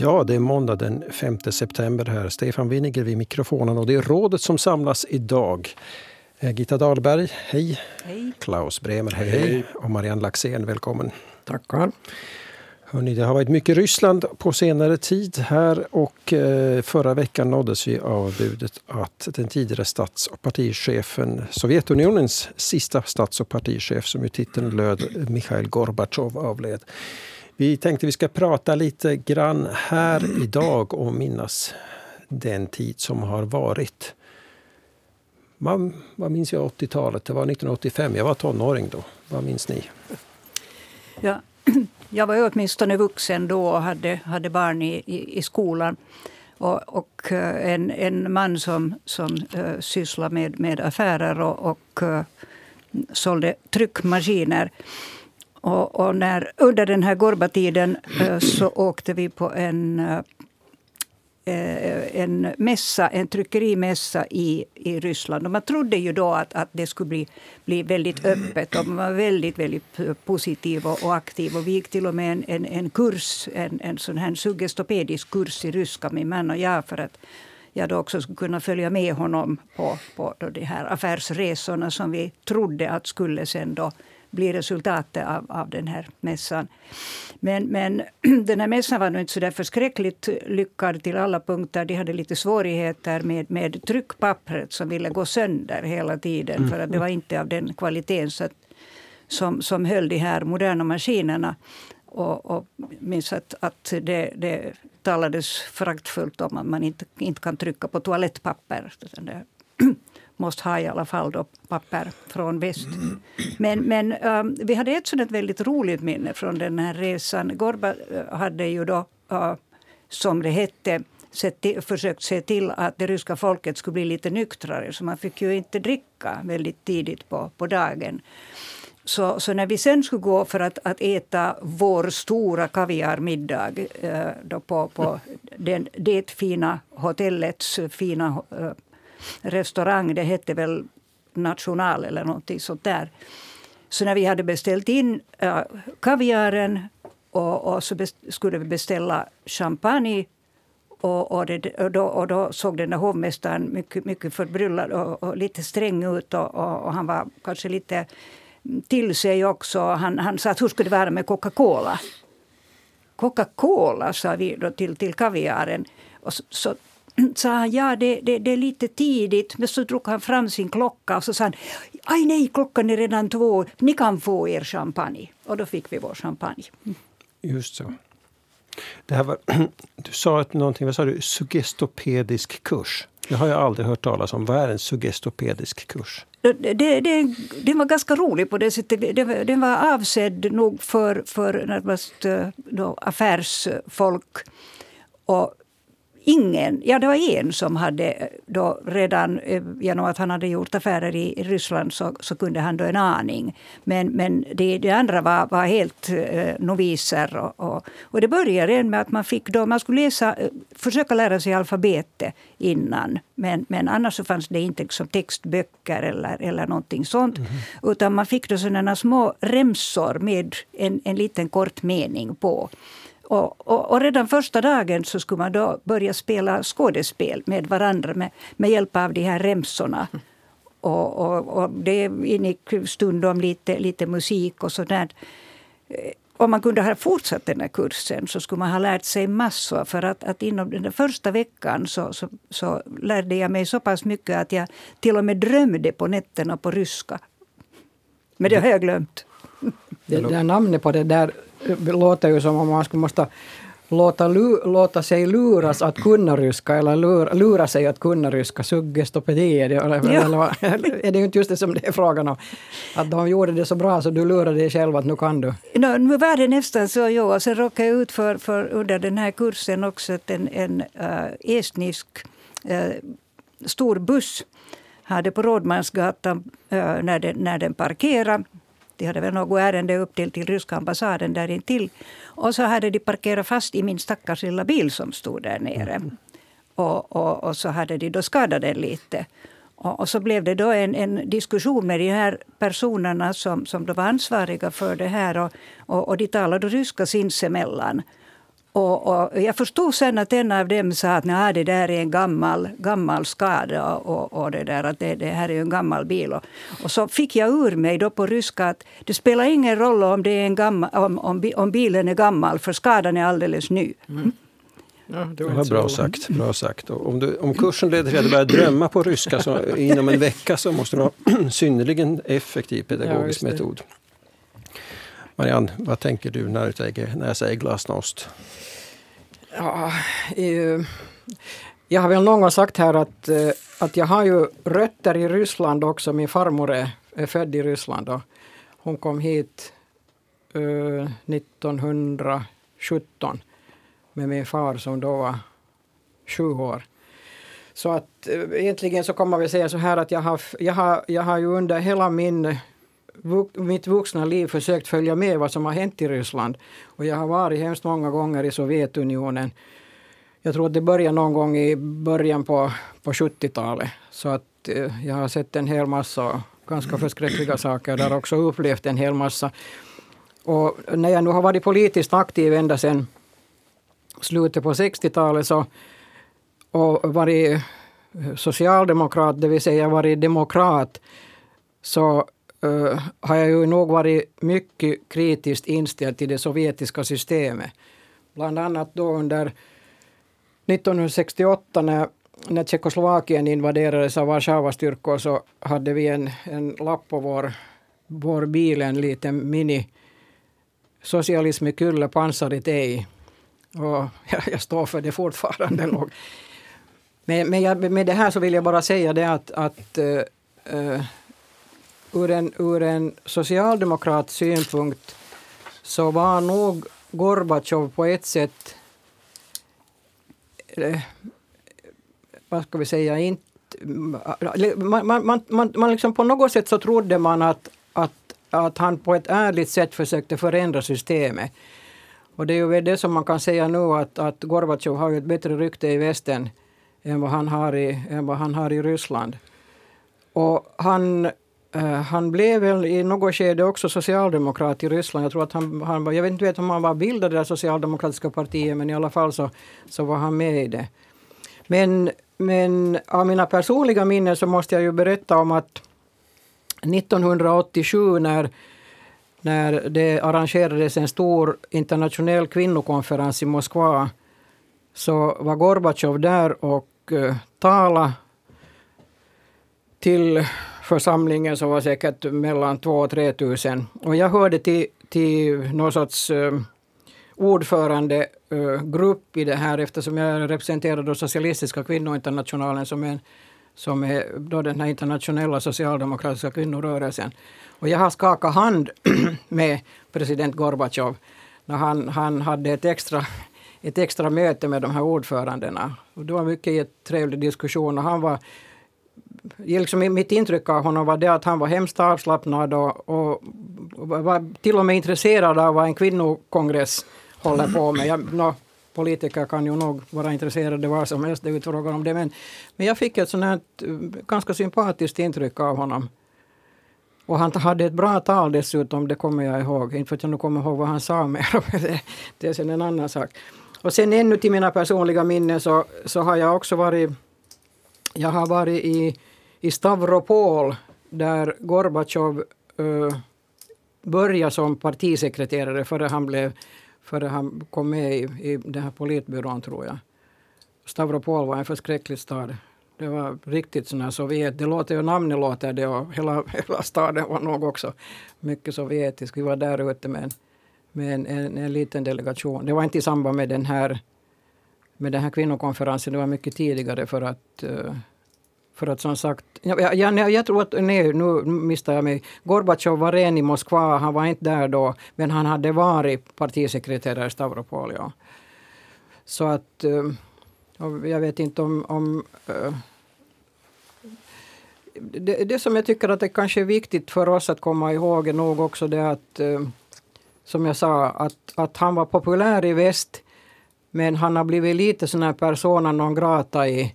Ja, det är måndag den 5 september här. Stefan Winiger vid mikrofonen och det är rådet som samlas idag. Eh, Gitta Dahlberg, hej. Hej. Klaus Bremer, hej, hej. Och Marianne Laxén, välkommen. Tackar. Hörrni, det har varit mycket Ryssland på senare tid här och eh, förra veckan nåddes vi av budet att den tidigare stats och partichefen, Sovjetunionens sista stats och partichef som ju titeln löd, Mikhail Gorbatjov avled. Vi tänkte vi ska prata lite grann här idag och minnas den tid som har varit. Man, vad minns jag 80-talet? Det var 1985. Jag var tonåring då. Vad minns ni? Ja, jag var ju åtminstone vuxen då och hade, hade barn i, i, i skolan. Och, och eh, en, en man som, som uh, sysslade med, med affärer och, och uh, sålde tryckmaskiner. Och, och, när, under den här Gorbatiden uh, så åkte vi på en Eh, en mässa, en tryckerimässa i, i Ryssland. Och man trodde ju då att, att det skulle bli, bli väldigt öppet. Och man var väldigt, väldigt positiv och, och aktiv. Och vi gick till och med en, en, en kurs, en, en sån här suggestopedisk kurs i ryska, min man och jag, för att jag då också skulle kunna följa med honom på, på de här affärsresorna som vi trodde att skulle sen då bli resultatet av, av den här mässan. Men, men den här mässan var nog inte så där förskräckligt lyckad till alla punkter. De hade lite svårigheter med, med tryckpappret som ville gå sönder hela tiden. Mm. För att det var inte av den kvaliteten så att, som, som höll de här moderna maskinerna. Och, och minns att, att det, det talades föraktfullt om att man inte, inte kan trycka på toalettpapper måste ha i alla fall då papper från väst. Men, men um, vi hade ett sådant väldigt roligt minne från den här resan. Gorba äh, hade ju då, uh, som det hette, till, försökt se till att det ryska folket skulle bli lite nyktrare. Så man fick ju inte dricka väldigt tidigt på, på dagen. Så, så när vi sen skulle gå för att, att äta vår stora kaviarmiddag eh, då på, på den, det fina hotellets fina eh, restaurang. Det hette väl National eller någonting sånt där. Så när vi hade beställt in äh, kaviaren och, och så skulle vi beställa champagne och, och, det, och, då, och då såg den där hovmästaren mycket, mycket förbryllad och, och lite sträng ut. Och, och, han var kanske lite till sig också. Han, han sa att hur skulle det vara med Coca-Cola? Coca-Cola, sa vi då till, till kaviaren. Och så, så sa han ja det, det, det, är lite tidigt. Men så drog han fram sin klocka och så sa han aj nej klockan är redan två, ni kan få er champagne. Och då fick vi vår champagne. Just så. Det här var, du sa att någonting, vad sa du, suggestopedisk kurs. Det har jag aldrig hört talas om. Vad är en suggestopedisk kurs? Det, det, det, den var ganska rolig på det sättet. Den var avsedd nog för, för närmast eh, då, affärsfolk. Och ingen, ja det var en som hade då redan eh, genom att han hade gjort affärer i Ryssland så, så kunde han då en aning. Men, men det, det andra var, var helt eh, noviser. Och, och, och, det började med att man fick då, man skulle läsa, eh, försöka lära sig alfabetet innan. Men, men annars så fanns det inte liksom textböcker eller, eller någonting sånt. Mm. Utan man fick då sådana små remsor med en, en liten kort mening på. Och, och, och, redan första dagen så skulle man då börja spela skådespel med varandra med, med hjälp av de här remsorna. Och, och, och det ingick stundom lite, lite musik och sådär. Eh, om man kunde ha fortsatt den här kursen så skulle man ha lärt sig massor. För att, att inom den första veckan så, så, så, lärde jag mig så pass mycket att jag till och med drömde på nätterna på ryska. Men det har jag glömt. Det där namnet på det där låter ju som om man skulle måste låta, låta sig luras att kunna ryska eller lura, lura sig att kunna ryska. Suggestopedi är det, eller, ja. eller, är det inte just det som det är frågan om. Att de gjorde det så bra så du lurade dig själv att nu kan du. No, nu var det nästan så, ja. Sen råkade jag ut för, för under den här kursen också att en, en uh, estnisk uh, stor buss hade på Rådmansgatan, uh, när, den, när den parkerade de hade väl något ärende upp till, till ryska ambassaden där intill. Och så hade de parkerat fast i min stackars lilla bil som stod där nere. Mm. Och, och, och, så hade de då skadat den lite. Och, så blev det då en, en, diskussion med de här personerna som, som då var ansvariga för det här. Och, och, och de talade ryska sinsemellan. Och, och, jag förstod sen att en av dem sa att Nej, det där är en gammal, gammal skada och, och det, där, att det, det här är en gammal bil. Och, och, så fick jag ur mig då på ryska att det spelar ingen roll om, det är en gammal, om, om, om bilen är gammal, för skadan är alldeles ny. Mm. Ja, det var, det bra sagt. Bra sagt. Och om, du, om kursen leder till att du börjar drömma på ryska så inom en vecka så måste du ha en synnerligen effektiv pedagogisk ja, metod. Marianne, vad tänker du när, du tänker, när jag säger glasnost? Ja, eh, jag har väl någon gång sagt här att, eh, att jag har ju rötter i Ryssland också. Min farmor är, är född i Ryssland och hon kom hit eh, 1917 med min far som då var sju år. Så att eh, egentligen så kan man väl säga så här att jag har, jag har, jag har ju under hela min mitt vuxna liv försökt följa med vad som har hänt i Ryssland. Och jag har varit hemskt många gånger i Sovjetunionen. Jag tror att det började någon gång i början på, på 70-talet. Så att eh, jag har sett en hel massa ganska förskräckliga saker där också upplevt en hel massa. Och när jag nu har varit politiskt aktiv ända sedan slutet på 60-talet så, och varit socialdemokrat, det vill säga varit demokrat, så uh, har jag ju nog varit mycket kritiskt inställd till det sovjetiska systemet. Bland annat då under 1968 när, när Tjeckoslovakien invaderades av Warszawastyrkor så hade vi en, en lapp på vår, vår bil, en liten mini Socialism i kulle, pansarit ej. Och jag, jag står för det fortfarande. nog. Men, men jag, med det här så vill jag bara säga det att, att uh, ur en, ur en socialdemokrats synpunkt så var nog Gorbatjov på ett sätt eh, vad ska vi säga, inte... Man, man, man, man liksom på något sätt så trodde man att, att, att han på ett ärligt sätt försökte förändra systemet. Och det är ju det som man kan säga nu att, att Gorbatjov har ett bättre rykte i västen än vad han har i, än vad han har i Ryssland. Och han Eh, han blev väl i något skede också socialdemokrat i Ryssland. Jag tror att han, han jag vet inte om han var bildad i det socialdemokratiska partiet men i alla fall så, så var han med i det. Men, men av mina personliga minnen så måste jag ju berätta om att 1987 när, när det arrangerades en stor internationell kvinnokonferens i Moskva så var Gorbatjov där och uh, talade till församlingen som var säkert mellan 2 och 3 tusen. Och jag hörde till, till någon sorts eh, ordförandegrupp eh, i det här eftersom jag representerade Socialistiska kvinnointernationalen som är, som är då den här internationella socialdemokratiska kvinnorörelsen. Och jag har skakat hand med president Gorbatjov när han, han hade ett extra, ett extra möte med de här ordförandena. Och det var mycket trevlig diskussion och han var liksom mitt intryck av honom var det att han var hemskt avslappnad och, och, var till och med intresserad av vad en kvinnokongress håller på med. Jag, no, politiker kan ju nog vara intresserade var som helst, det är frågan om det. Men, men jag fick ett sånt här ganska sympatiskt intryck av honom. Och han hade ett bra tal dessutom, det kommer jag ihåg. Inte för att jag nu kommer ihåg vad han sa mer, det, det är sen en annan sak. Och sen ännu till mina personliga minnen så, så har jag också varit jag har varit i, i Stavropol där Gorbatjov uh, började som partisekreterare före han, blev, före han kom med i, i den här politbyrån, tror jag. Stavropol var en förskräcklig stad. Det var riktigt sån här Sovjet. Det låter ju, namnet låter det och hela, hela staden var nog också mycket sovjetisk. Vi var där ute med en, med en, en, en liten delegation. Det var inte i samband med den här med den här kvinnokonferensen. Det var mycket tidigare för att uh, för att som sagt, jag, jag, jag tror att, nej nu misstar jag mig. Gorbatjov var ren i Moskva, han var inte där då, men han hade varit partisekreterare i Stavropol. Ja. Så att, eh, jag vet inte om, om eh, det, det, som jag tycker att det kanske är viktigt för oss att komma ihåg är nog också det att, eh, som jag sa, att, att han var populär i väst men han har blivit lite sån här persona non grata i,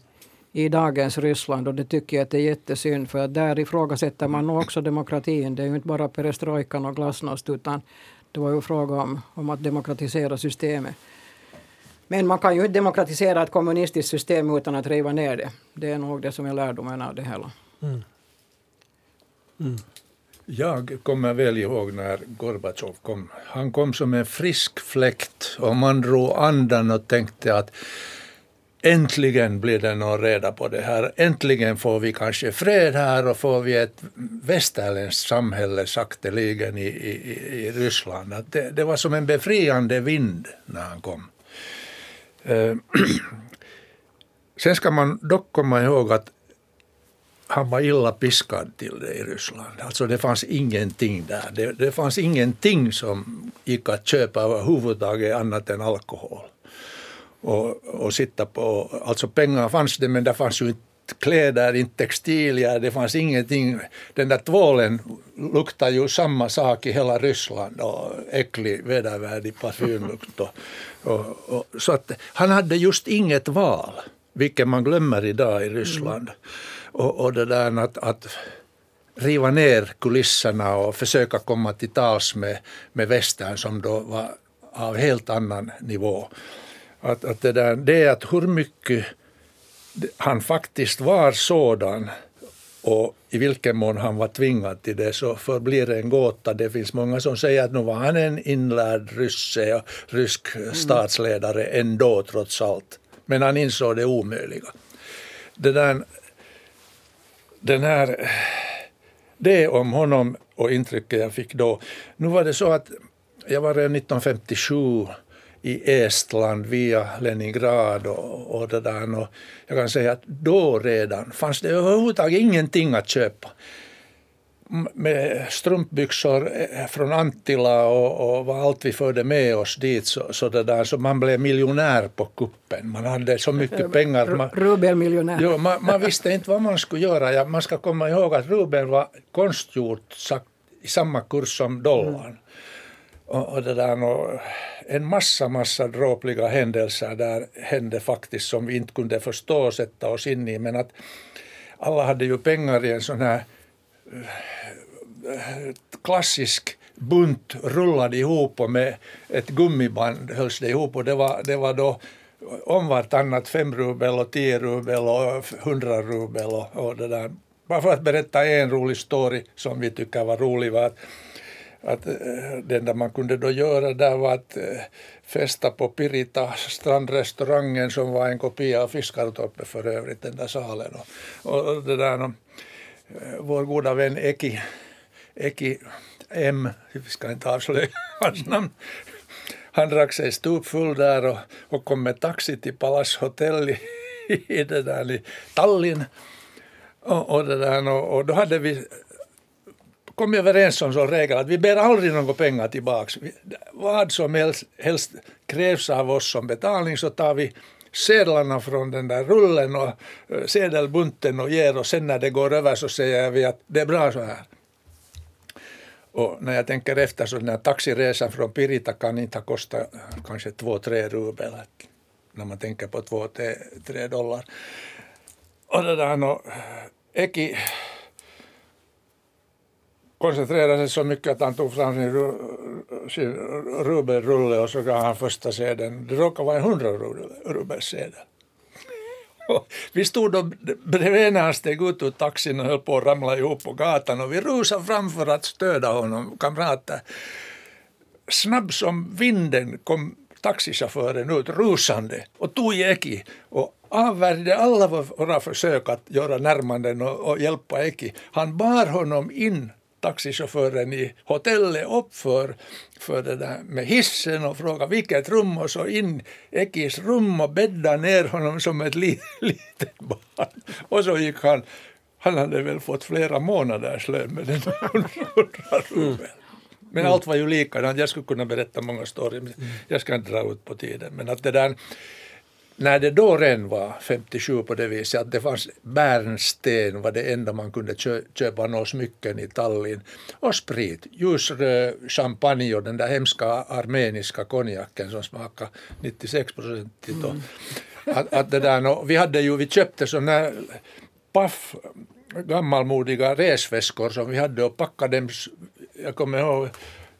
i dagens Ryssland och det tycker jag att det är jättesynd för att där ifrågasätter man nog också demokratin. Det är ju inte bara perestrojkan och glasnost utan det var ju fråga om, om att demokratisera systemet. Men man kan ju inte demokratisera ett kommunistiskt system utan att riva ner det. Det är nog det som är lärdomen av det hela. Mm. Mm. Jag kommer väl ihåg när Gorbatjov kom. Han kom som en frisk fläkt och man drog andan och tänkte att äntligen blir det någon reda på det här. Äntligen får vi kanske fred här och får vi ett västerländskt samhälle sakteligen i, i, i Ryssland. Att det, det var som en befriande vind när han kom. Eh, sen ska man dock komma ihåg att han var illa piskad till det i Ryssland. Alltså det fanns ingenting där. Det, det fanns ingenting som gick att köpa överhuvudtaget annat än alkohol. Och, och sitta på, alltså pengar fanns det men det fanns ju inte kläder, inte textilier, det fanns ingenting. Den där tvålen luktar ju samma sak i hela Ryssland och äcklig vedervärdig parfymlukt. Och, och, och, så att han hade just inget val, vilket man glömmer idag i Ryssland. Mm. Och, och det där att, att riva ner kulisserna och försöka komma till tals med, med västern som då var av helt annan nivå. Att, att det, där, det är att hur mycket han faktiskt var sådan och i vilken mån han var tvingad till det så förblir det en gåta. Det finns många som säger att nu var han en inlärd rysse och rysk statsledare ändå trots allt. Men han insåg det omöjliga. Det där, den här, det om honom och intrycket jag fick då. Nu var det så att jag var redan 1957 i Estland via Leningrad och, och det där. Och jag kan säga att då redan fanns det överhuvudtaget ingenting att köpa. Med strumpbyxor eh, från Antilla och, och allt vi förde med oss dit så, så, det där, så man blev miljonär på kuppen. Man hade så mycket pengar. Man, Rubelmiljonär. Jo, man, man, visste inte vad man skulle göra. Ja, man ska komma ihåg att rubeln var konstgjort i samma kurs som dollarn. Mm. Och, och, det där, och en massa, massa dråpliga händelser där hände faktiskt som vi inte kunde förstå och sätta oss in i. Men att alla hade ju pengar i en sån här eh, klassisk bunt rullad ihop och med ett gummiband hölls det ihop och det var, det var då om vartannat fem rubel och tio rubel och hundra rubel och, och det där. Bara för att berätta en rolig story som vi tycker var rolig var att att eh, det enda man kunde då göra där var att eh, festa på Pirita strandrestaurangen som var en kopia av Fiskartorpet för övrigt, den där salen. Och, och det där, och, eh, vår goda vän Eki, Eki M, vi ska inte avslöja hans namn, han drack sig stupfull där och, och kom med taxi till Palace Hotel i, i, det där, i Tallinn. Och, och, det där, och, och då hade vi kom överens om som regel att vi ber aldrig några pengar tillbaka. Vad som helst, helst krävs av oss som betalning så tar vi sedlarna från den där rullen och eh, sedelbunten och ger och sen när det går över så säger vi att det är bra så här. Och när jag tänker efter så den här taxiresan från Pirita kan inte ha kostat eh, kanske två, tre rubel. När man tänker på två, tre dollar. Och det där, no, eh, Eki koncentrerade sig så mycket att han tog fram sin, sin rubelrulle och så gav han första sedeln. Det råkade vara en hundra rubelsedel. Vi stod då bredvid när han steg ut ur taxin och höll på att ramla ihop på gatan och vi rusade fram för att stödja honom, kamrater. Snabb som vinden kom taxichauffören ut rusande och tog i Eki och avvärjde alla våra försök att göra närmanden och, och hjälpa Eki. Han bar honom in taxichauffören i hotellet upp för, för det där med hissen och frågade vilket rum och så in Ekis rum och bädda ner honom som ett li, litet barn. Och så gick han, han hade väl fått flera månaders lön med den hundra rubeln. Men allt var ju likadant. Jag skulle kunna berätta många stories. Mm. Jag ska inte dra ut på tiden. Men att det där, när det då redan var 57 på det viset att det fanns bärnsten var det enda man kunde köpa några smycken i Tallinn och sprit, ljusröd champagne och den där hemska armeniska konjaken som smakade 96 procentigt. Mm. att, att det där, no, vi, hade ju, vi köpte sådana här paff gammalmodiga resväskor som vi hade och packade dem. Jag kommer ihåg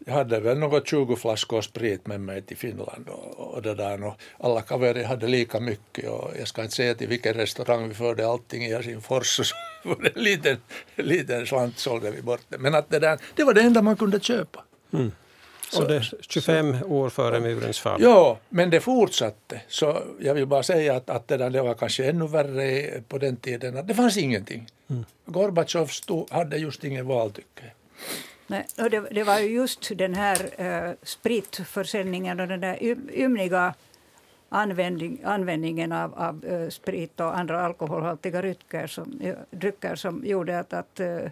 jag hade väl något 20 flaskor sprit med mig till Finland och, och det där och alla kaverer hade lika mycket och jag ska inte säga till vilken restaurang vi förde allting i Helsingfors och så det en liten, liten slant sålde vi bort det. Men att det där, det var det enda man kunde köpa. Mm. Och det 25 år före murens fall. Ja, men det fortsatte. Så jag vill bara säga att, att det, där, det var kanske ännu värre på den tiden. Att det fanns ingenting. Mm. Gorbatjov hade just ingen val, tycker jag. Nej, och det, det, var just den här eh, spritförsäljningen och den där ymniga användning, användningen av, av uh, sprit och andra alkoholhaltiga drycker som, uh, drycker som gjorde att, att uh,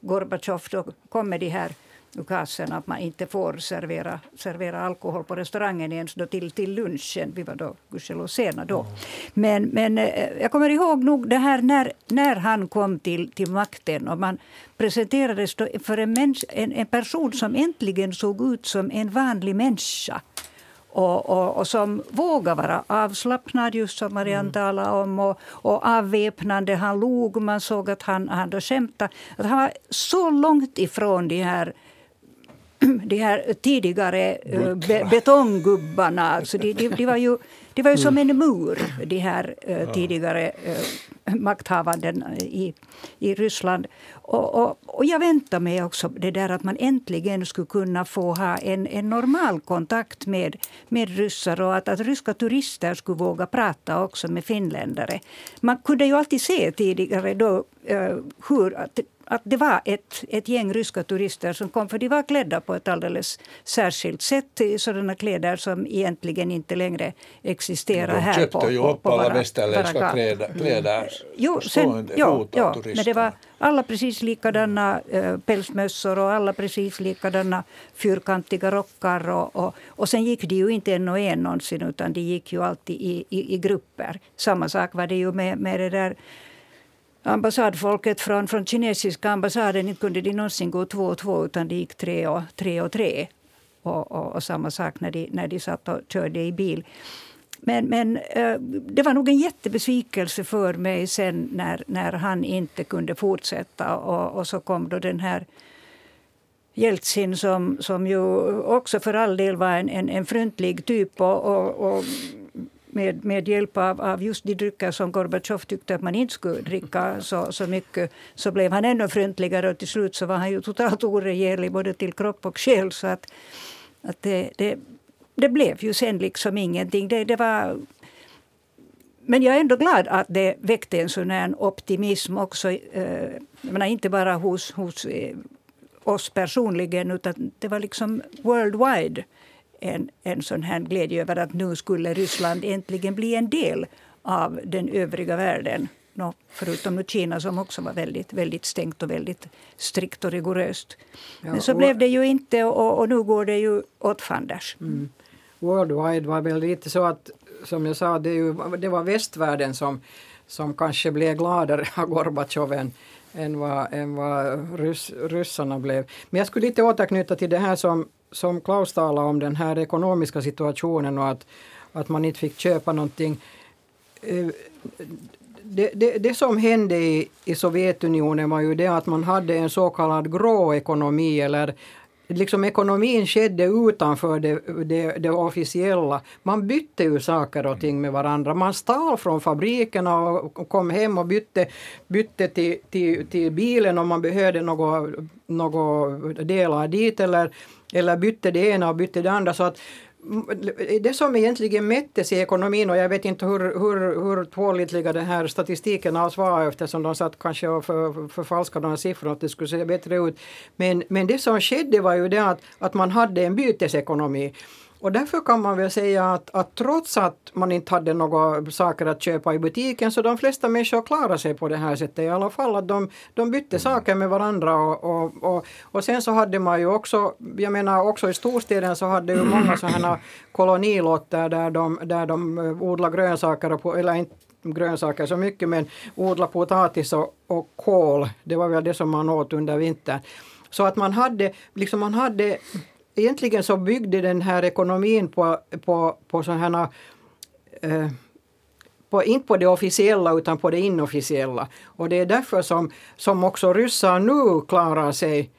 Gorbatjov kom med de här ukasen att man inte får servera, servera alkohol på restaurangen ens då till, till lunchen. Vi var då gudskelov sena då. Men, men jag kommer ihåg nog det här när, när han kom till, till makten och man presenterades för en, människa, en, en person som äntligen såg ut som en vanlig människa. Och, och, och, som vågar vara avslappnad, just som Marianne mm. talade om. Och, och avväpnande. Han log, man såg att han, han då skämtade. Att han var så långt ifrån de här de här tidigare uh, be, betonggubbarna. Alltså de, de, de, var ju, de var ju som en mur, de här uh, tidigare uh, makthavanden i, i Ryssland. Och, och, och, jag väntar mig också det där att man äntligen skulle kunna få ha en, en normal kontakt med, med ryssar och att, att ryska turister skulle våga prata också med finländare. Man kunde ju alltid se tidigare då, hur att det var ett, ett gäng ryska turister som kom, för de var klädda på ett alldeles särskilt sätt. i Sådana kläder som egentligen inte längre existerar här. De köpte på, ju upp alla västerländska kläder. kläder mm. jo, sen, jo, jo, men det var alla precis likadana äh, pälsmössor och alla precis likadana fyrkantiga rockar. Och, och, och sen gick de ju inte en och en någonsin, utan de gick ju alltid i, i, i grupper. Samma sak var det ju med, med det där ambassadfolket från, från kinesiska ambassaden inte kunde de någonsin gå två och två utan de gick tre och tre. Och, tre. Och, och, och samma sak när de, när de satt och körde i bil. Men, men eh, det var nog en jättebesvikelse för mig sen när, när han inte kunde fortsätta. Och, och så kom då den här Jeltsin som, som ju också för all del var en, en, en fryntlig typ. och, och, och med, med hjälp av, av just de drycker som Gorbatjov tyckte att man inte skulle dricka så, så mycket så blev han ännu fryntligare och till slut så var han ju totalt oregerlig både till kropp och själ. Så att, att det, det, det blev ju sen liksom ingenting. Det, det var men jag är ändå glad att det väckte en sån här optimism också. Eh, menar, inte bara hos, hos eh, oss personligen utan det var liksom worldwide en, en sån här glädje över att nu skulle Ryssland äntligen bli en del av den övriga världen. No, förutom nu Kina som också var väldigt, väldigt stängt och väldigt strikt och rigoröst. Ja, Men så och, blev det ju inte och, och, nu går det ju åt fanders. Mm. Worldwide var väl lite så att, som jag sa, det, ju, det var västvärlden som, som kanske blev gladare av Gorbatjov än, än vad, än vad ryss, ryssarna blev. Men jag skulle lite återknyta till det här som, som Klaus talade om, den här ekonomiska situationen och att, att man inte fick köpa någonting. Eh, det, det, det, som hände i, i Sovjetunionen var ju det att man hade en så kallad grå ekonomi eller liksom ekonomin skedde utanför det, det, det, officiella. Man bytte ju saker och ting med varandra. Man stal från fabrikerna och kom hem och bytte, bytte till, till, till bilen om man behövde några något delar dit eller, eller bytte det ena och bytte det andra. Så att det som egentligen mättes i ekonomin och jag vet inte hur, hur, hur pålitliga den här statistiken alls var eftersom de satt kanske och för, förfalskade några siffrorna att det skulle se bättre ut. Men, men det som skedde var ju det att, att man hade en bytesekonomi. Och därför kan man väl säga att, att trots att man inte hade några saker att köpa i butiken så de flesta människor klarade sig på det här sättet i alla fall. Att de, de bytte mm. saker med varandra och, och, och, och, sen så hade man ju också, jag menar också i storstäderna så hade ju många sådana kolonilotter där de, där de eh, odlar grönsaker, och, eller inte grönsaker så mycket men odla potatis och, och kål. Det var väl det som man åt under vintern. Så att man hade, liksom man hade egentligen så byggde den här ekonomin på, på, på sådana eh, på, inte på det officiella utan på det inofficiella. Och det är därför som, som också ryssar nu klarar sig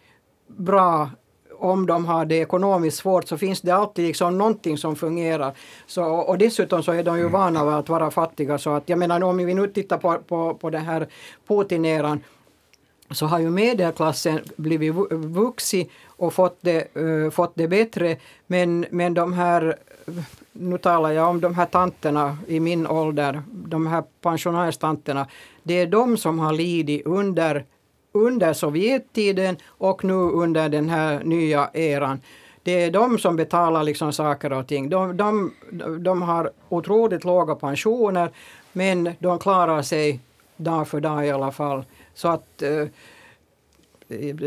bra om de har det ekonomiskt svårt så finns det alltid liksom någonting som fungerar. Så, och dessutom så är de ju vana vid att vara fattiga. Så att, jag menar om vi nu tittar på, på, på den här Putin-eran så har ju medelklassen blivit vuxit och fått det, uh, fått det bättre. Men, men de här, nu talar jag om de här tanterna i min ålder, de här pensionärstanterna, det är de som har lidit under, under Sovjettiden och nu under den här nya eran. Det är de som betalar liksom saker och ting. De, de, de har otroligt låga pensioner men de klarar sig dag för dag i alla fall. Så att eh,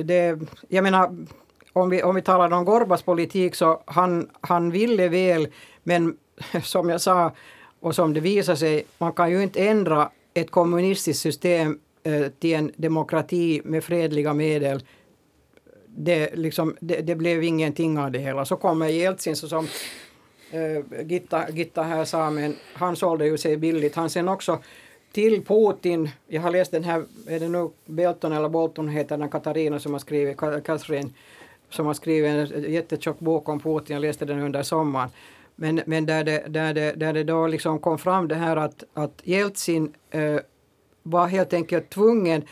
det, jag menar, om vi, om vi talar om Gorbas politik så han, han ville väl, men som jag sa och som det visar sig, man kan ju inte ändra ett kommunistiskt system eh, till en demokrati med fredliga medel. Det, liksom, det, det, blev ingenting av det hela. Så kommer Jeltsin så som eh, Gitta, Gitta här sa, men han sålde ju sig billigt. Han sen också till Putin, jag har läst den här, är det nu Belton eller Bolton heter den Katarina som har skrivit, Katrin, som har skrivit en jättetjock bok om Putin, jag läste den under sommaren. Men, men där, det, där, det, där det då liksom kom fram det här att, att Jeltsin eh, var helt enkelt tvungen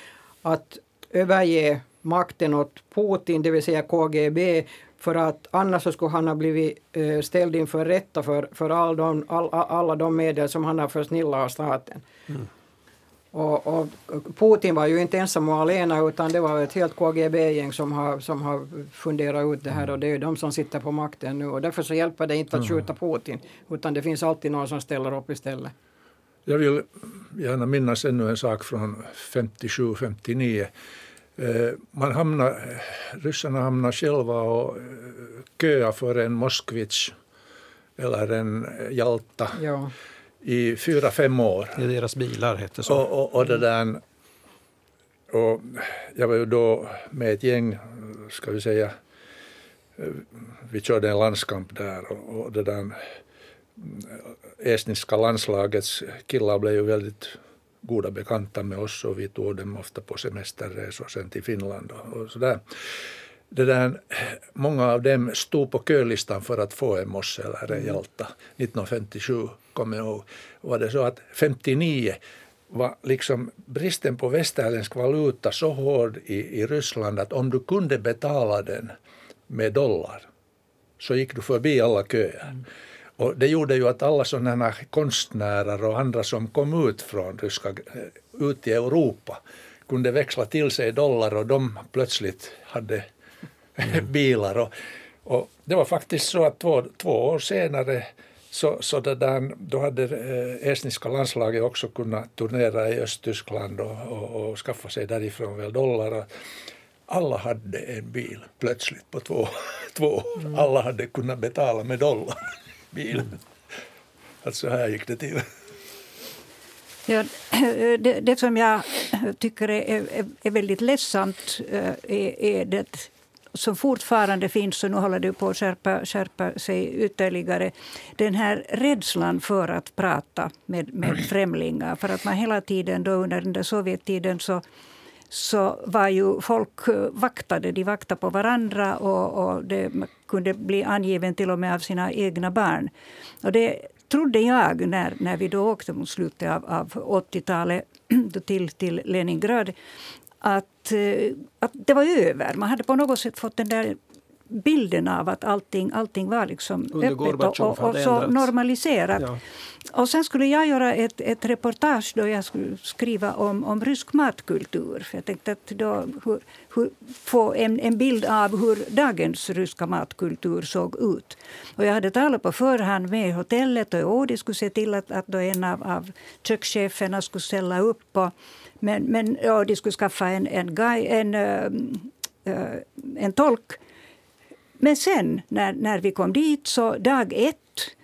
att överge makten åt Putin, det vill säga KGB, för att annars så skulle han ha blivit eh, ställd inför rätta för, för all de, all, alla de medel som han har försnillat av staten. Mm. Och, och, Putin var ju inte ensam och alena utan det var ett helt KGB-gäng som har, som har funderat ut det här och det är de som sitter på makten nu och därför så hjälper det inte att skjuta Putin utan det finns alltid någon som ställer upp istället. Jag vill gärna minnas ännu en sak från 57-59 Eh, man hamnar, ryssarna hamnar själva och eh, köa för en Moskvich eller en Jalta ja. I fyra, fem år. Är deras bilar hette så. Och, och, och, det där, och jag var ju då med ett gäng, ska vi säga, vi körde en landskamp där och, och det där estniska landslagets killar blev ju väldigt goda bekanta med oss och vi tog dem ofta på semesterresor sen till Finland och, och sådär. Det där, många av dem stod på kölistan för att få en Mosse eller en Jalta. 1957 kommer jag ihåg. Var det så att 59 var liksom bristen på västerländsk valuta så hård i, i Ryssland att om du kunde betala den med dollar så gick du förbi alla köer. Mm. Och det gjorde ju att alla sådana konstnärer och andra som kom ut från ryska, eh, ut i Europa kunde växla till sig dollar och de plötsligt hade mm. bilar. Och, och, det var faktiskt så att två, två år senare så, så där, då hade eh, estniska landslaget också kunnat turnera i Östtyskland och, och, och skaffa sig därifrån väl dollar. Alla hade en bil plötsligt på två, två år. Mm. Alla hade kunnat betala med dollar bilen. Att så här gick det till. Ja, det, det som jag tycker är, är, är väldigt ledsamt eh, är, är det som fortfarande finns, och nu håller det på att skärpa, skärpa sig ytterligare. Den här rädslan för att prata med, med främlingar. För att man hela tiden då under den där Sovjettiden så så var ju folk eh, vaktade. De vaktade på varandra och, och det kunde bli angiven till och med av sina egna barn. Och det trodde jag när, när vi då åkte mot slutet av, av 80-talet till, till Leningrad att, eh, att det var över. Man hade på något sätt fått den där bilden av att allting, allting var liksom öppet och, och, så normaliserat. Ja. Och sen skulle jag göra ett, ett reportage då jag skulle skriva om, om rysk matkultur. För jag tänkte att då, hur, hur, få en, en bild av hur dagens ryska matkultur såg ut. Och jag hade talat på förhand med hotellet och de skulle se till att, att då en av, av kökscheferna skulle ställa upp. Och, men, men ja, de skulle skaffa en, en, guy, en, uh, en tolk. Men sen när, när vi kom dit, så dag ett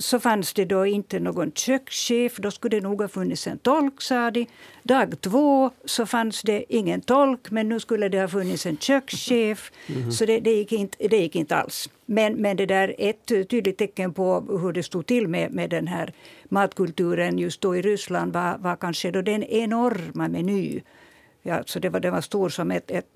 så fanns det då inte någon kökschef. Då skulle det nog ha funnits en tolk, sa de. Dag två så fanns det ingen tolk, men nu skulle det ha funnits en kökschef. Mm. Så det, det, gick inte, det gick inte alls. Men, men det där ett tydligt tecken på hur det stod till med, med den här matkulturen just då i Ryssland var, var kanske då den enorma meny. Ja, så det, var, det var stor som ett, ett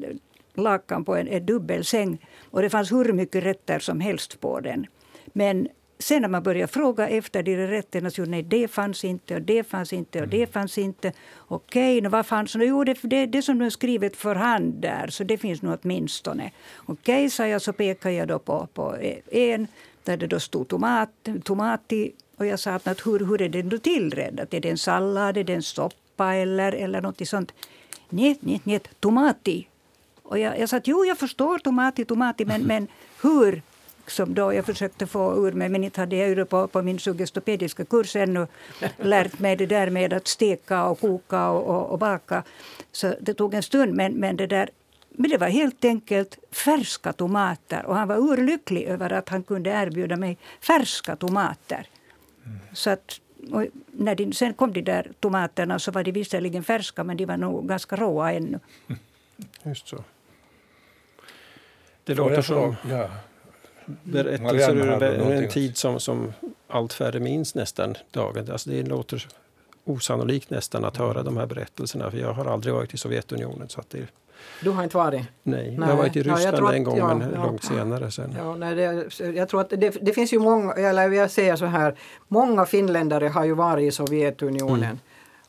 lakan på en, en dubbelsäng. Och det fanns hur mycket rätter som helst på den. Men Sen när man började fråga efter de rätterna så nej, det fanns inte och det fanns inte och det mm. fanns inte. Okej, okay, vad fanns det? Jo, det, det, det som nu är skrivet för hand där, så det finns nog åtminstone. Okej, okay, sa jag, så pekade jag då på, på en där det då stod tomat, tomat i. Och jag sa att hur, hur är den då tillredd? Är det en sallad, är det en soppa eller, eller något sånt? Nej, nej, nej, tomati. Och jag, jag sa att jo, jag förstår tomati, tomati, men, men hur som då jag försökte få ur mig, men inte hade jag ju på, på min suggestopediska kurs ännu lärt mig det där med att steka och koka och, och, och, baka. Så det tog en stund, men, men det där men det var helt enkelt färska tomater och han var urlycklig över att han kunde erbjuda mig färska tomater. Mm. Så att, när de, sen kom de där tomaterna så var de visserligen färska men de var nog ganska råa ännu. Just så. Det låter som... Ja berättelser ur en, tid som, som allt färre minns nästan dagen. Alltså det låter osannolikt nästan att höra de här berättelserna. För jag har aldrig varit i Sovjetunionen. Så att det, du har inte varit? Nej, nej. jag har varit i Ryssland ja, en gång ja, men ja, långt senare. Sen. Ja, nej, det, jag tror att det, det, finns ju många, eller jag säger så här, många finländare har ju varit i Sovjetunionen. Mm.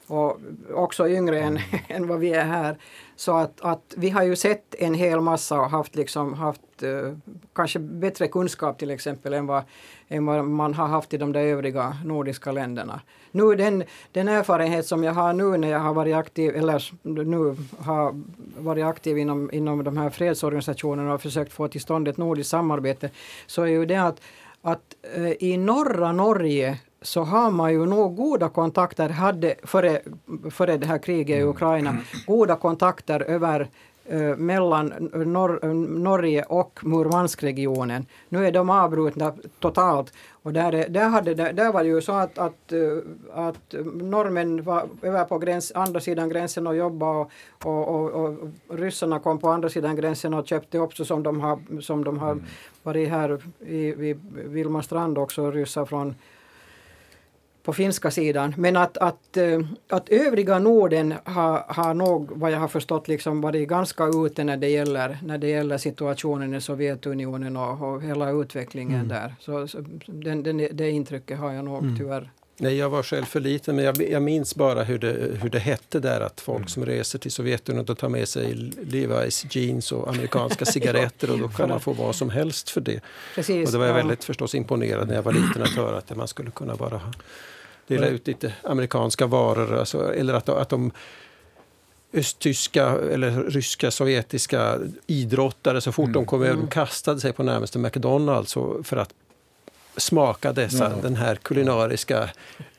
Och också yngre än, än vad vi är här. Så att, att vi har ju sett en hel massa och haft, liksom, haft uh, kanske bättre kunskap till exempel än vad, än vad man har haft i de där övriga nordiska länderna. Nu den, den erfarenhet som jag har nu när jag har varit aktiv, eller nu har varit aktiv inom, inom de här fredsorganisationerna och försökt få till stånd ett nordiskt samarbete, så är ju det att, att uh, i norra Norge så har man ju nog goda kontakter, hade före, före det här kriget i mm. Ukraina, goda kontakter över eh, mellan Nor Norge och Murmanskregionen. Nu är de avbrutna totalt. Och där, där, hade, där, där var det ju så att, att, eh, att norrmän var över på gräns, andra sidan gränsen och jobbade och, och, och, och, ryssarna kom på andra sidan gränsen och köpte upp så som de har, som de har mm. varit här i, vid Vilmarstrand också, ryssar från på finska sidan. Men att, att, eh, att övriga Norden har, har nog, vad jag har förstått, liksom varit ganska ute när det gäller, när det gäller situationen i Sovjetunionen och, och hela utvecklingen mm. där. Så, så den, den, det intrycket har jag nog mm. tyvärr. Nej, jag var själv för liten, men jag, jag, minns bara hur det, hur det hette där att folk mm. som reser till Sovjetunionen tar med sig Levi's jeans och amerikanska cigaretter och då kan man få vad som helst för det. Precis, och det var jag väldigt förstås imponerad när jag var liten att höra att man skulle kunna bara dela ut lite amerikanska varor. Alltså, eller att, att de östtyska eller ryska, sovjetiska idrottare så fort mm. de kom över, mm. kastade sig på närmaste McDonalds för att smaka dessa, mm. den här kulinariska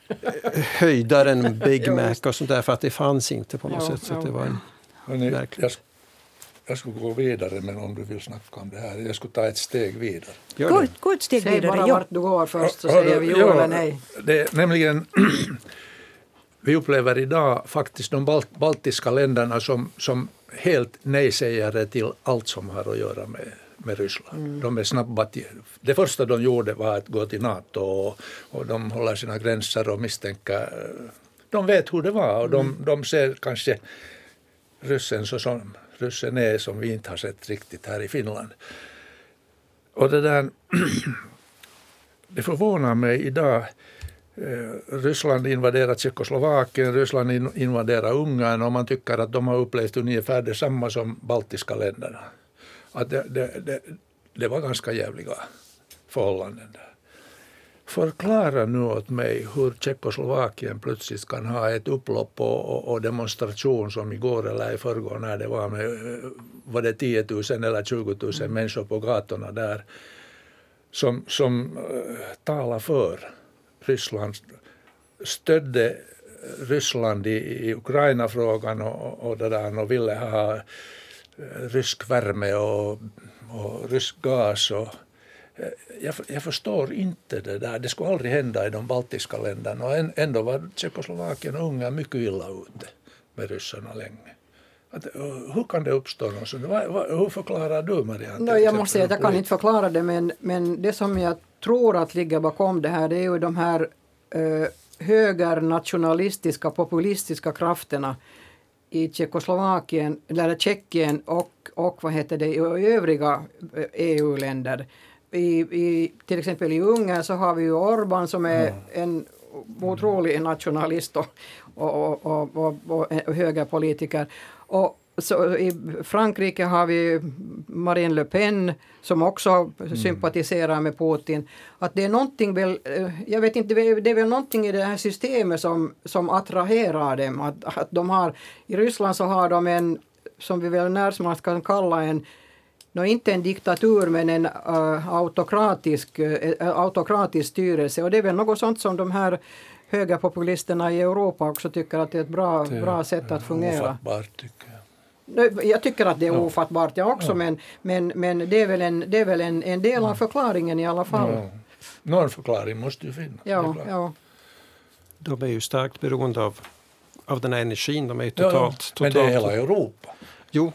eh, höjdaren Big Mac och sånt där för att det fanns inte på något ja, sätt. Så ja. det var en Hörrni, jag, jag skulle gå vidare men om du vill snacka om det här, jag skulle ta ett steg vidare. Gå, gå ett steg Säg vidare. Säg bara vart du går först så säger vi jo eller nej. Det, nämligen, vi upplever idag faktiskt de balt, baltiska länderna som, som helt nej-sägare till allt som har att göra med, med Ryssland. Mm. De är snabba till, det första de gjorde var att gå till NATO och, och de håller sina gränser och misstänker de vet hur det var och de, mm. de ser kanske ryssen så som ryssen är som vi inte har sett riktigt här i Finland. Och det där, det förvånar mig idag. Eh, Ryssland invaderar Tjeckoslovakien, Ryssland invaderar Ungern och man tycker att de har upplevt ungefär detsamma som baltiska länderna. Att det, det, det, det var ganska jävliga förhållanden där. Förklara nu åt mig hur Tjeckoslovakien plötsligt kan ha ett upplopp och, och, demonstration som igår eller i förrgår när det var med eh, var det 10 000 eller 20 000 mm. människor på gatorna där som, som uh, talar för Ryssland, stödde Ryssland i, i Ukraina-frågan och, och, det där, och ville ha eh, rysk värme och, och rysk gas och jag, jag, förstår inte det där. Det skulle aldrig hända i de baltiska länderna. Och ändå var Tjeckoslovakien och Ungern mycket illa ute med ryssarna länge. Att, hur kan det uppstå något sånt? Hur förklarar du Marianne? No, jag måste säga att jag kan inte förklara det men, men det som jag tror att ligger bakom det här det är ju de här eh, högernationalistiska populistiska krafterna i Tjeckoslovakien, eller Tjeckien och, och vad heter det, i övriga EU-länder. I, i, till exempel i Ungern så har vi ju Orban som är en otrolig nationalist och, och, och, och, och högerpolitiker. Och så I Frankrike har vi Marine Le Pen som också mm. sympatiserar med Putin. Att det är någonting väl, eh, jag vet inte, det är väl någonting i det här systemet som, som attraherar dem. Att, att de har, I Ryssland så har de en, som vi väl närmast kan kalla en no, inte en diktatur men en uh, autokratisk, uh, autokratisk styrelse och det är väl något sånt som de här högerpopulisterna i Europa också tycker att det är ett bra, det, bra sätt att fungera. Ofattbart tycker jag. Jag tycker att det är ofattbart jag också ja. men, men, men det är väl, en, det är väl en, en del av förklaringen i alla fall. Ja. Någon förklaring måste ju finnas. Ja, ja. De är ju starkt beroende av, av den här energin. De är totalt, ja, totalt... Men det är hela Europa. Jo,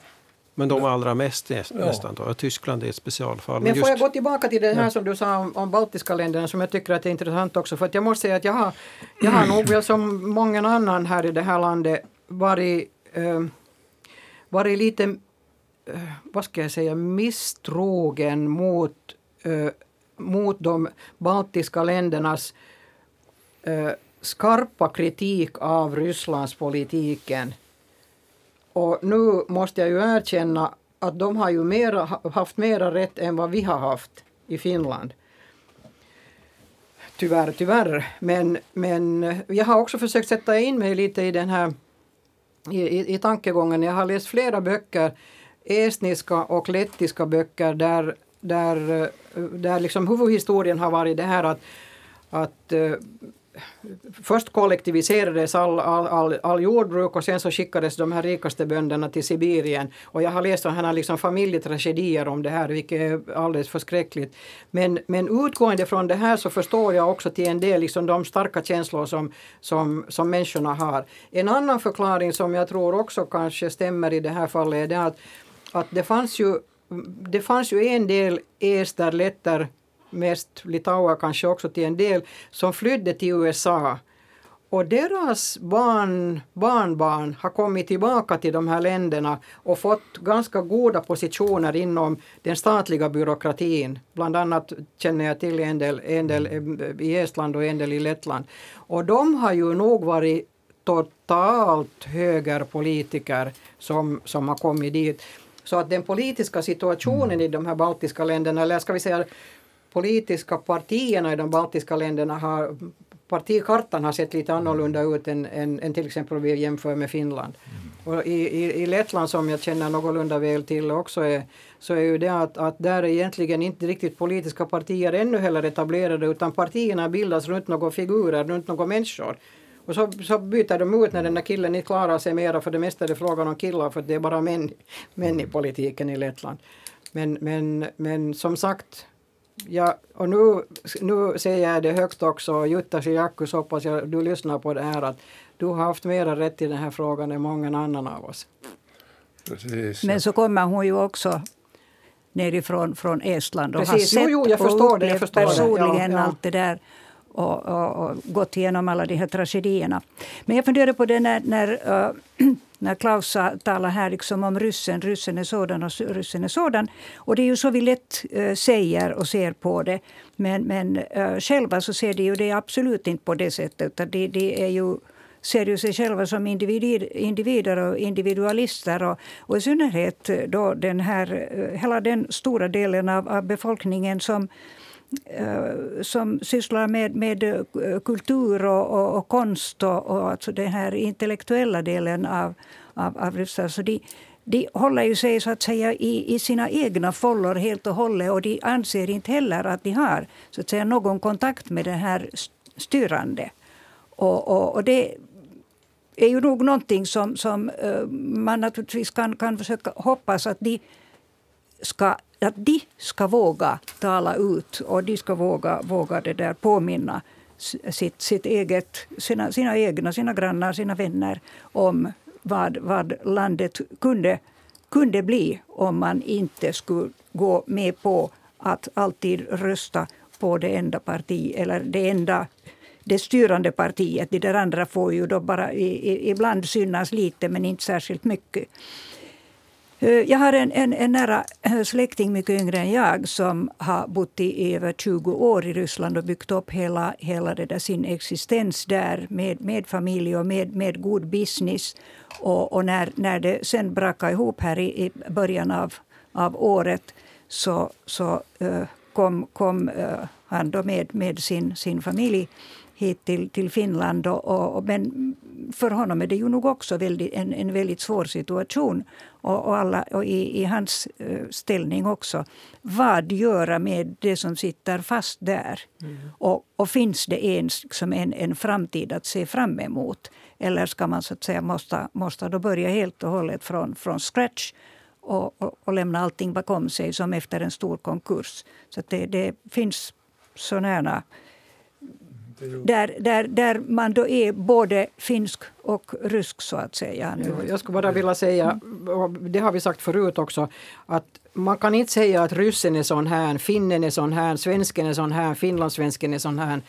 men de allra mest nästan. Då. Tyskland är ett specialfall. Men, får jag gå tillbaka till det här som du sa om, om baltiska länderna som jag tycker att är intressant också. För att jag måste säga att jag har, jag har nog väl som många annan här i det här landet varit eh, varit lite, eh, vad ska jag säga, misstrogen mot, äh, mot de baltiska ländernas äh, skarpa kritik av Rysslandspolitiken. Och nu måste jag ju erkänna att de har ju mera, haft mera rätt än vad vi har haft i Finland. Tyvärr, tyvärr. Men, men jag har också försökt sätta in mig lite i den här i, i, i tankegången. Jag har läst flera böcker, estniska och lettiska böcker där, där, eh, där liksom huvudhistorien har varit det här att, att eh, först kollektiviserades all, all, all, all, jordbruk och sen så skickades de här rikaste bönderna till Sibirien. Och jag har läst sådana liksom familjetragedier om det här, vilket är alldeles förskräckligt. Men, men utgående från det här så förstår jag också till en del liksom de starka känslor som, som, som människorna har. En annan förklaring som jag tror också kanske stämmer i det här fallet är det att, att det fanns ju det fanns ju en del ester, letter, mest litauer kanske också till en del, som flydde till USA. Och deras barn, barnbarn har kommit tillbaka till de här länderna och fått ganska goda positioner inom den statliga byråkratin. Bland annat känner jag till en del, en del i Estland och en del i Lettland. Och de har ju nog varit totalt högerpolitiker som, som har kommit dit. Så att den politiska situationen i de här baltiska länderna, eller ska vi säga politiska partierna i de baltiska länderna har partikartan har sett lite annorlunda ut än, än, än till exempel vi jämför med Finland. Mm. Och i, i, I Lettland som jag känner någorlunda väl till också är, så är ju det att, att där är egentligen inte riktigt politiska partier ännu heller etablerade utan partierna bildas runt några figurer, runt några människor. Och så, så byter de ut när den där killen inte klarar sig mera för det mesta är det frågan om killar för det är bara män, män i politiken i Lettland. Men, men, men som sagt Ja, och nu, nu säger jag det högt också, Jutta Siakus, hoppas jag du lyssnar på det här, att du har haft mera rätt i den här frågan än många annan av oss. Precis. Men så kommer hon ju också nerifrån från Estland och Precis. har sett jo, jo, jag förstår det, jag förstår personligen det. Ja, ja. allt det där och, och, och, gått igenom alla de här tragedierna. Men jag funderar på det när, när uh, när Klaus talar här liksom om ryssen, ryssen är sådan och ryssen är sådan. Och det är ju så vi lätt äh, säger och ser på det. Men, men äh, själva så ser de ju det absolut inte på det sättet. Utan de, de är ju ser ju sig själva som individer, individer och individualister. Och, och i synnerhet då den här, äh, hela den stora delen av, av befolkningen som Eh, som sysslar med, med eh, kultur och, och, och konst och, och alltså den här intellektuella delen av, av, av Ryssland. Så de, de håller ju sig så att säga i, i sina egna follor helt och hållet och de anser inte heller att de har så att säga, någon kontakt med det här styrande. Och, och, och det är ju nog någonting som, som eh, man naturligtvis kan, kan försöka hoppas att de ska, att de ska våga tala ut och de ska våga, våga det där påminna sitt, sitt eget, sina, sina egna, sina grannar, sina vänner om vad, vad landet kunde, kunde bli om man inte skulle gå med på att alltid rösta på det enda parti eller det enda det styrande partiet. De där andra får ju då bara i, i, ibland synas lite men inte särskilt mycket. Eh, jag har en, en, en nära eh, släkting, mycket yngre än jag, som har bott i över 20 år i Ryssland och byggt upp hela, hela det där sin existens där med, med familj och med, med god business. Och, och, när, när det sen brakade ihop här i, i början av, av året så, så uh, kom, kom uh, han då med, med sin, sin familj hit till, till Finland. Och, och, men för honom är det ju nog också väldigt, en, en väldigt svår situation. Och, och, alla, och i, i hans uh, ställning också. Vad göra med det som sitter fast där? Mm. Och, och, finns det ens som en, en framtid att se fram emot? Eller ska man så att säga måste, måste då börja helt och hållet från, från scratch och, och, och lämna allting bakom sig som efter en stor konkurs? Så det, det finns sådana där, där, där man då är både finsk och rysk, så att säga. Nu. Jag skulle bara vilja säga, och det har vi sagt förut också, att man kan inte säga att ryssen är sån här, finnen är sån här, svensken är sån här, finlandssvensken är sån här.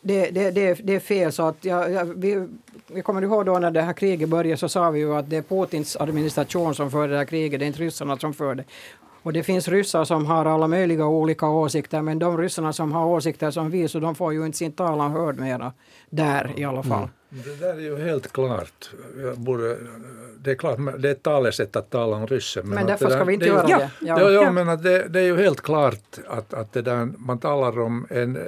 Det, det, det, det är fel. Så att jag, jag, vi, vi kommer ihåg då när det här kriget började så sa vi ju att det är Putins administration som för det här kriget, det är inte ryssarna som för det. Och det finns ryssar som har alla möjliga olika åsikter men de ryssarna som har åsikter som vi så de får ju inte sin talan hörd mera där i alla fall. Mm. Det där är ju helt klart. Borde, det är klart, det är ett talesätt att tala om ryssen. Men, men därför ska vi inte göra det. Ja, ja, ja, men det, det, är ju helt klart att, att det där, man talar om en,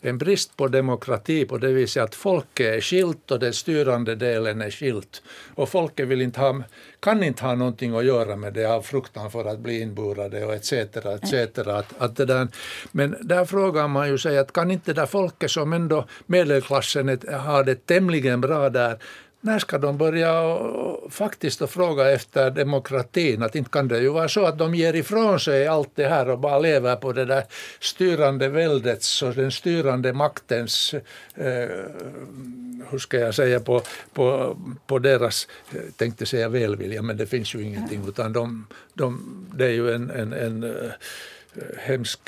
en brist på demokrati på det viset att folket är skilt och den styrande delen är skilt. Och folket vill inte ha, kan inte ha någonting att göra med det av fruktan för att bli inburade och etc. etc. Att, att det där, men där frågar man ju sig att kan inte det där folket som ändå medelklassen har det tämligen bra där när ska de börja faktiskt fråga efter demokratin? Att inte kan det ju vara så att de ger ifrån sig allt det här och bara lever på det där styrande väldets och den styrande maktens, eh, hur ska jag säga, på, på, på deras, eh, tänkte säga välvilja, men det finns ju ingenting, utan de, de, det är ju en, en, en eh, hemsk,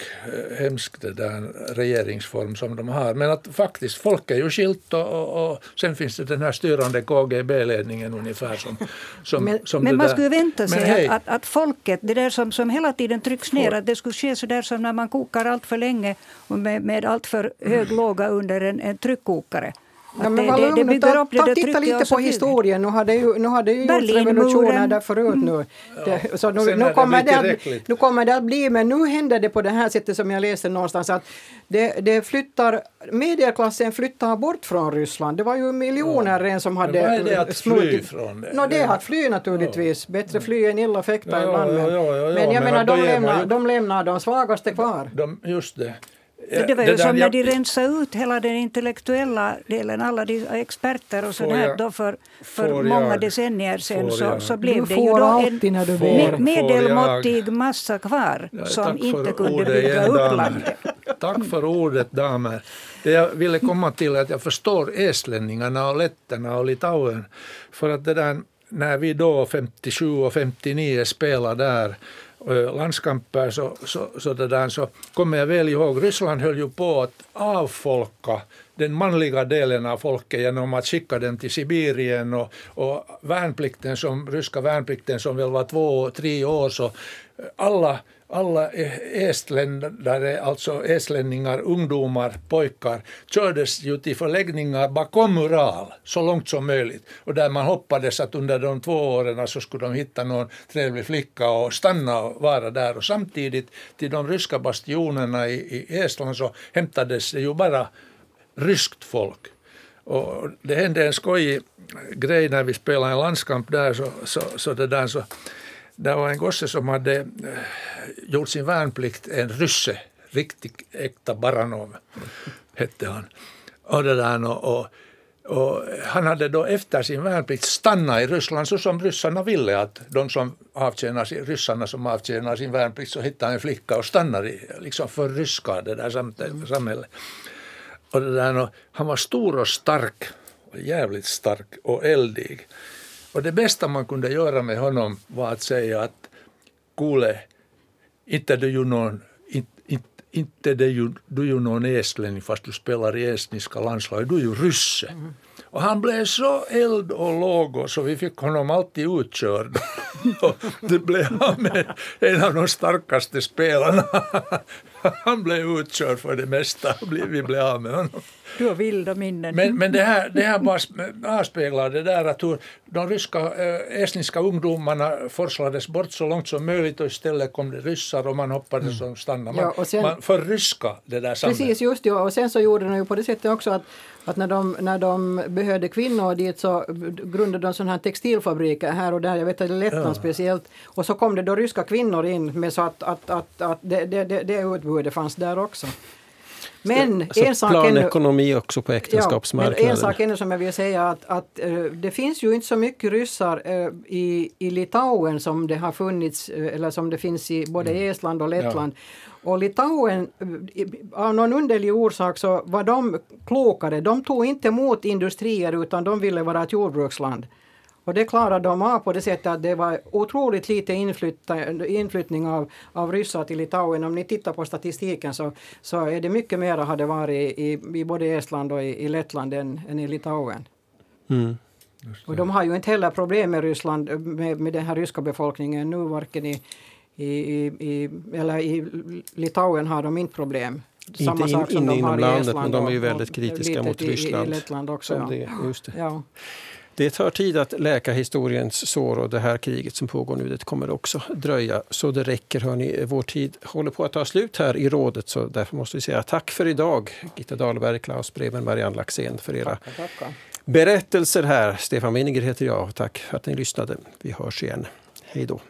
hemsk det där regeringsform som de har. Men att faktiskt, folk är ju skilt och, och, och sen finns det den här styrande KGB-ledningen ungefär som... som men som men man där. skulle vänta sig att, att, folket, det där som, som hela tiden trycks ner, att det skulle ske så där som när man kokar allt för länge och med, med allt för hög låga under en, en tryckkokare. Ja, men det, det, det bygger upp ta, det Titta lite på historien. Nu har det ju, nu har det ju gjorts revolutioner där förut nu. Mm. Det, så nu, nu, kommer det att, nu kommer det att bli, men nu händer det på det här sättet som jag läste någonstans att det, det flyttar, medelklassen flyttar bort från Ryssland. Det var ju miljoner ja. som hade... Men vad är det att fly från det? No, det är att fly naturligtvis. Bättre fly än illa fäkta ja, ibland. Men, ja, ja, men jag menar, de lämnar, de lämnar de svagaste kvar. De, just det. Det var ju det som när de rensade ut hela den intellektuella delen, alla de experter och sådär då för, för många jag, decennier sedan så, så blev det ju då en medelmåttig massa kvar ja, som inte kunde bygga upp landet. Tack för ordet damer. Det jag ville komma till är att jag förstår eslänningarna och letterna och Litauen. För att det där, när vi då 57 och 59 spelade där landskamper så, så, så, det där, så kommer jag väl ihåg, Ryssland höll ju på att avfolka den manliga delen av folket genom att skicka dem till Sibirien och, och värnplikten som, ryska värnplikten som väl var två, tre år så alla alla estländare, alltså estlänningar, ungdomar, pojkar, kördes ju till förläggningar bakom mural så långt som möjligt. Och där man hoppades att under de två åren så skulle de hitta någon trevlig flicka och stanna och vara där. Och samtidigt till de ryska bastionerna i, i Estland så hämtades det ju bara ryskt folk. Och det hände en skojig grej när vi spelade en landskamp där så, så, så det där så det var en gosse som hade eh, gjort sin värnplikt, en rysse, riktigt äkta Baranov hette han. Och, det där, och, och Och han hade då efter sin värnplikt stannat i Ryssland så som ryssarna ville att de som avtjänar, ryssarna som avtjänar sin värnplikt så hittar en flicka och stannar i, liksom förryskar det där samhället. Och det där, han var stor och stark, och jävligt stark och eldig. Och det bästa man kunde göra med honom var att säga att kuule, inte du ju någon inte det du ju någon estlänning fast du spelar i estniska landslaget, du är ju rysse. Mm. Och han blev så eld och låg så vi fick honom alltid utkörd. och det blev han med en av de starkaste spelarna. han blev utkörd för det mesta. Vi blev av med honom. Du har vilda minnen. Men, men det, här, det här bara avspeglar det där att hur de ryska, äh, estniska ungdomarna forslades bort så långt som möjligt och istället kom det ryssar och man hoppades mm. stanna. Man, ja, och sen, man förryska det där samhället. Precis, just det. Och sen så gjorde de ju på det sättet också att att när de, när de behövde kvinnor dit så grundade de sådana här textilfabriker här och där, jag vet att i Lettland ja. speciellt. Och så kom det då ryska kvinnor in med så att, att, att, att det, det, det, det utbudet fanns där också. Men alltså en sak planekonomi ännu, också på äktenskapsmarknaden. Ja, men en sak ännu som jag vill säga att, att uh, det finns ju inte så mycket ryssar uh, i, i Litauen som det har funnits uh, eller som det finns i både mm. Estland och Lettland. Ja. Och Litauen, av någon underlig orsak så var de klokare. De tog inte emot industrier utan de ville vara ett jordbruksland. Och det klarade de av på det sättet att det var otroligt lite inflyttning av, av ryssar till Litauen. Om ni tittar på statistiken så, så är det mycket mer hade varit i, i både Estland och i, i Lettland än, än i Litauen. Mm. Och de har ju inte heller problem med Ryssland, med, med den här ryska befolkningen nu, varken i, i, i, eller i Litauen har de inte problem. Samma inte in, inne inom landet, men de är ju väldigt kritiska mot Ryssland. I, i Lettland också, ja. det, just det. Ja. Det tar tid att läka historiens sår och det här kriget som pågår nu det kommer också dröja. Så det räcker hörni. Vår tid håller på att ta slut här i rådet så därför måste vi säga tack för idag. Gitta Dahlberg, Klaus Breven, Marianne Laxén för era tackar, tackar. berättelser här. Stefan Winiger heter jag. Tack för att ni lyssnade. Vi hörs igen. Hej då.